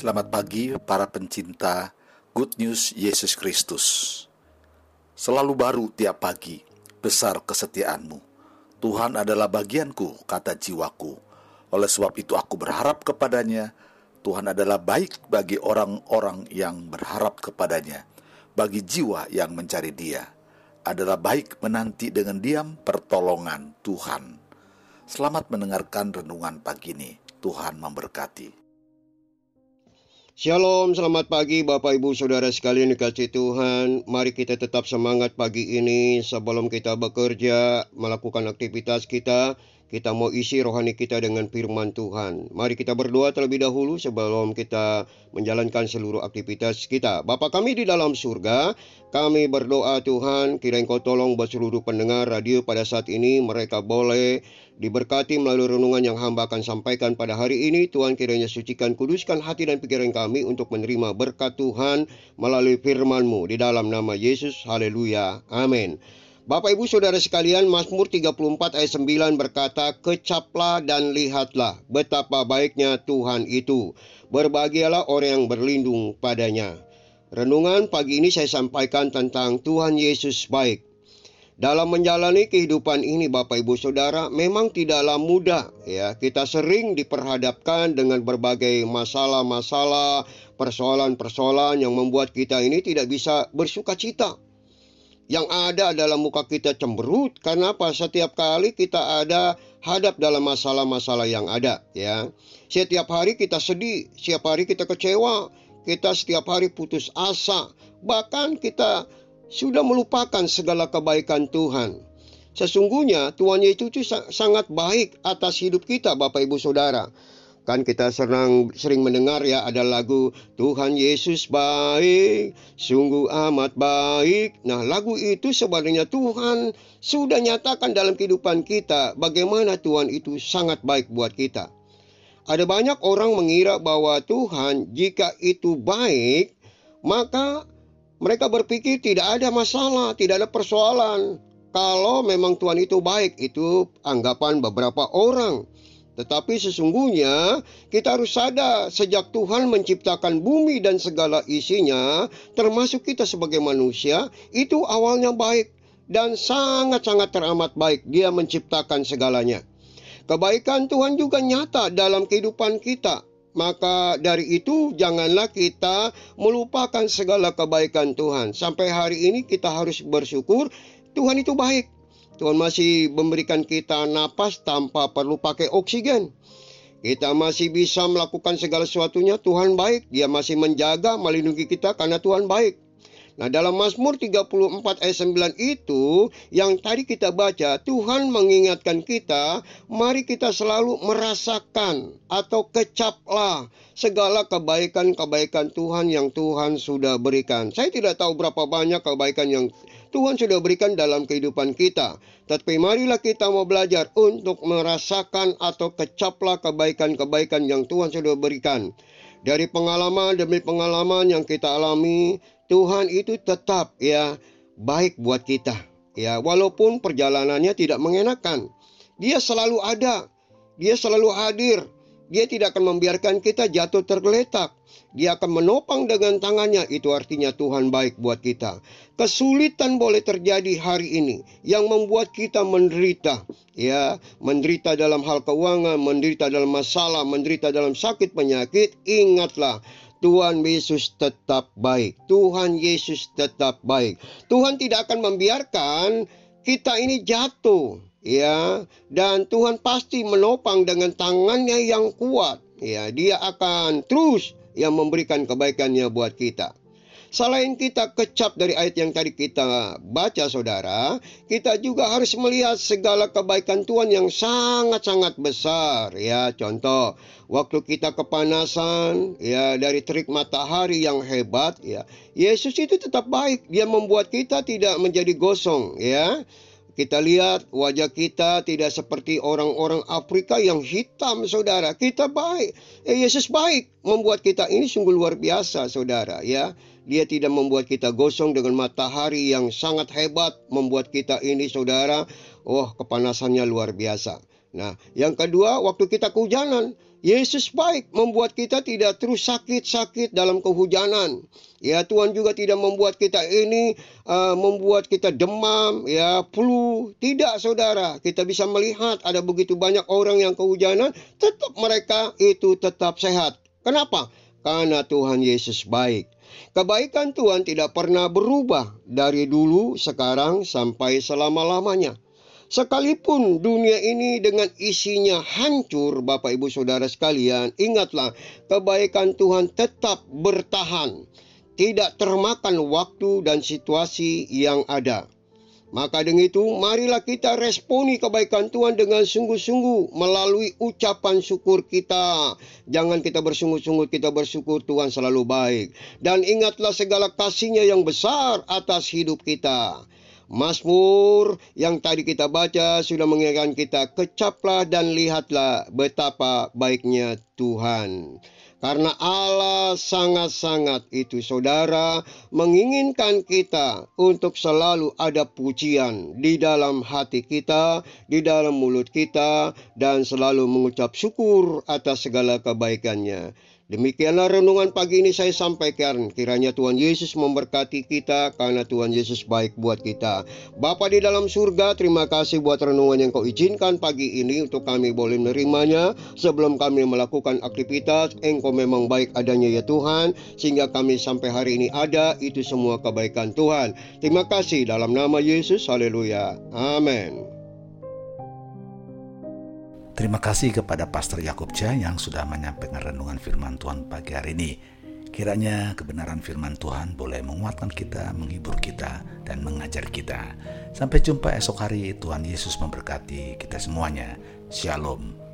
Selamat pagi para pencinta Good News Yesus Kristus. Selalu baru tiap pagi, besar kesetiaanmu. Tuhan adalah bagianku, kata jiwaku. Oleh sebab itu aku berharap kepadanya. Tuhan adalah baik bagi orang-orang yang berharap kepadanya. Bagi jiwa yang mencari dia. Adalah baik menanti dengan diam pertolongan Tuhan. Selamat mendengarkan renungan pagi ini. Tuhan memberkati. Shalom, selamat pagi Bapak Ibu Saudara sekalian dikasih Tuhan. Mari kita tetap semangat pagi ini sebelum kita bekerja, melakukan aktivitas kita. Kita mau isi rohani kita dengan firman Tuhan. Mari kita berdoa terlebih dahulu sebelum kita menjalankan seluruh aktivitas kita. Bapa kami di dalam surga, kami berdoa Tuhan, kira Engkau tolong buat seluruh pendengar radio pada saat ini mereka boleh diberkati melalui renungan yang hamba akan sampaikan pada hari ini. Tuhan kiranya sucikan, kuduskan hati dan pikiran kami untuk menerima berkat Tuhan melalui firman-Mu di dalam nama Yesus. Haleluya. Amin. Bapak Ibu Saudara sekalian, Mazmur 34 ayat 9 berkata, Kecaplah dan lihatlah betapa baiknya Tuhan itu. Berbahagialah orang yang berlindung padanya. Renungan pagi ini saya sampaikan tentang Tuhan Yesus baik. Dalam menjalani kehidupan ini Bapak Ibu Saudara memang tidaklah mudah ya. Kita sering diperhadapkan dengan berbagai masalah-masalah, persoalan-persoalan yang membuat kita ini tidak bisa bersuka cita yang ada adalah muka kita cemberut karena apa? Setiap kali kita ada hadap dalam masalah-masalah yang ada ya. Setiap hari kita sedih setiap hari kita kecewa kita setiap hari putus asa bahkan kita sudah melupakan segala kebaikan Tuhan. Sesungguhnya Tuhan Yesus sangat baik atas hidup kita Bapak Ibu Saudara Kan kita sering, sering mendengar ya ada lagu Tuhan Yesus baik, sungguh amat baik. Nah lagu itu sebenarnya Tuhan sudah nyatakan dalam kehidupan kita bagaimana Tuhan itu sangat baik buat kita. Ada banyak orang mengira bahwa Tuhan jika itu baik, maka mereka berpikir tidak ada masalah, tidak ada persoalan. Kalau memang Tuhan itu baik, itu anggapan beberapa orang. Tetapi sesungguhnya kita harus sadar sejak Tuhan menciptakan bumi dan segala isinya, termasuk kita sebagai manusia, itu awalnya baik dan sangat-sangat teramat baik. Dia menciptakan segalanya. Kebaikan Tuhan juga nyata dalam kehidupan kita. Maka dari itu janganlah kita melupakan segala kebaikan Tuhan. Sampai hari ini kita harus bersyukur Tuhan itu baik. Tuhan masih memberikan kita napas tanpa perlu pakai oksigen. Kita masih bisa melakukan segala sesuatunya. Tuhan baik. Dia masih menjaga, melindungi kita karena Tuhan baik. Nah dalam Mazmur 34 ayat 9 itu yang tadi kita baca Tuhan mengingatkan kita mari kita selalu merasakan atau kecaplah segala kebaikan-kebaikan Tuhan yang Tuhan sudah berikan. Saya tidak tahu berapa banyak kebaikan yang Tuhan sudah berikan dalam kehidupan kita. Tapi marilah kita mau belajar untuk merasakan atau kecaplah kebaikan-kebaikan yang Tuhan sudah berikan. Dari pengalaman demi pengalaman yang kita alami, Tuhan itu tetap ya baik buat kita. Ya, walaupun perjalanannya tidak mengenakan. Dia selalu ada. Dia selalu hadir. Dia tidak akan membiarkan kita jatuh tergeletak. Dia akan menopang dengan tangannya. Itu artinya Tuhan baik buat kita. Kesulitan boleh terjadi hari ini yang membuat kita menderita. Ya, menderita dalam hal keuangan, menderita dalam masalah, menderita dalam sakit penyakit. Ingatlah, Tuhan Yesus tetap baik. Tuhan Yesus tetap baik. Tuhan tidak akan membiarkan kita ini jatuh, ya. Dan Tuhan pasti menopang dengan tangannya yang kuat. Ya, dia akan terus yang memberikan kebaikannya buat kita. Selain kita kecap dari ayat yang tadi kita baca saudara, kita juga harus melihat segala kebaikan Tuhan yang sangat-sangat besar ya. Contoh, waktu kita kepanasan ya dari terik matahari yang hebat ya. Yesus itu tetap baik, dia membuat kita tidak menjadi gosong ya. Kita lihat wajah kita tidak seperti orang-orang Afrika yang hitam, saudara. Kita baik. Eh, Yesus baik. Membuat kita ini sungguh luar biasa, saudara. Ya, Dia tidak membuat kita gosong dengan matahari yang sangat hebat. Membuat kita ini, saudara, oh kepanasannya luar biasa. Nah, yang kedua, waktu kita kehujanan, Yesus baik membuat kita tidak terus sakit-sakit dalam kehujanan. Ya, Tuhan juga tidak membuat kita ini uh, membuat kita demam, ya, flu. Tidak, Saudara. Kita bisa melihat ada begitu banyak orang yang kehujanan, tetap mereka itu tetap sehat. Kenapa? Karena Tuhan Yesus baik. Kebaikan Tuhan tidak pernah berubah dari dulu, sekarang, sampai selama-lamanya. Sekalipun dunia ini dengan isinya hancur, Bapak Ibu Saudara sekalian, ingatlah kebaikan Tuhan tetap bertahan, tidak termakan waktu dan situasi yang ada. Maka dengan itu, marilah kita responi kebaikan Tuhan dengan sungguh-sungguh melalui ucapan syukur kita. Jangan kita bersungguh-sungguh, kita bersyukur Tuhan selalu baik. Dan ingatlah segala kasihnya yang besar atas hidup kita. Mazmur yang tadi kita baca sudah mengingatkan kita, kecaplah dan lihatlah betapa baiknya Tuhan. Karena Allah sangat-sangat itu saudara menginginkan kita untuk selalu ada pujian di dalam hati kita, di dalam mulut kita, dan selalu mengucap syukur atas segala kebaikannya. Demikianlah renungan pagi ini saya sampaikan. Kiranya Tuhan Yesus memberkati kita karena Tuhan Yesus baik buat kita. Bapa di dalam surga, terima kasih buat renungan yang kau izinkan pagi ini untuk kami boleh menerimanya. Sebelum kami melakukan aktivitas, engkau memang baik adanya ya Tuhan. Sehingga kami sampai hari ini ada, itu semua kebaikan Tuhan. Terima kasih dalam nama Yesus. Haleluya. Amin. Terima kasih kepada Pastor Yakub Jah yang sudah menyampaikan renungan firman Tuhan pagi hari ini. Kiranya kebenaran firman Tuhan boleh menguatkan kita, menghibur kita, dan mengajar kita. Sampai jumpa esok hari, Tuhan Yesus memberkati kita semuanya. Shalom.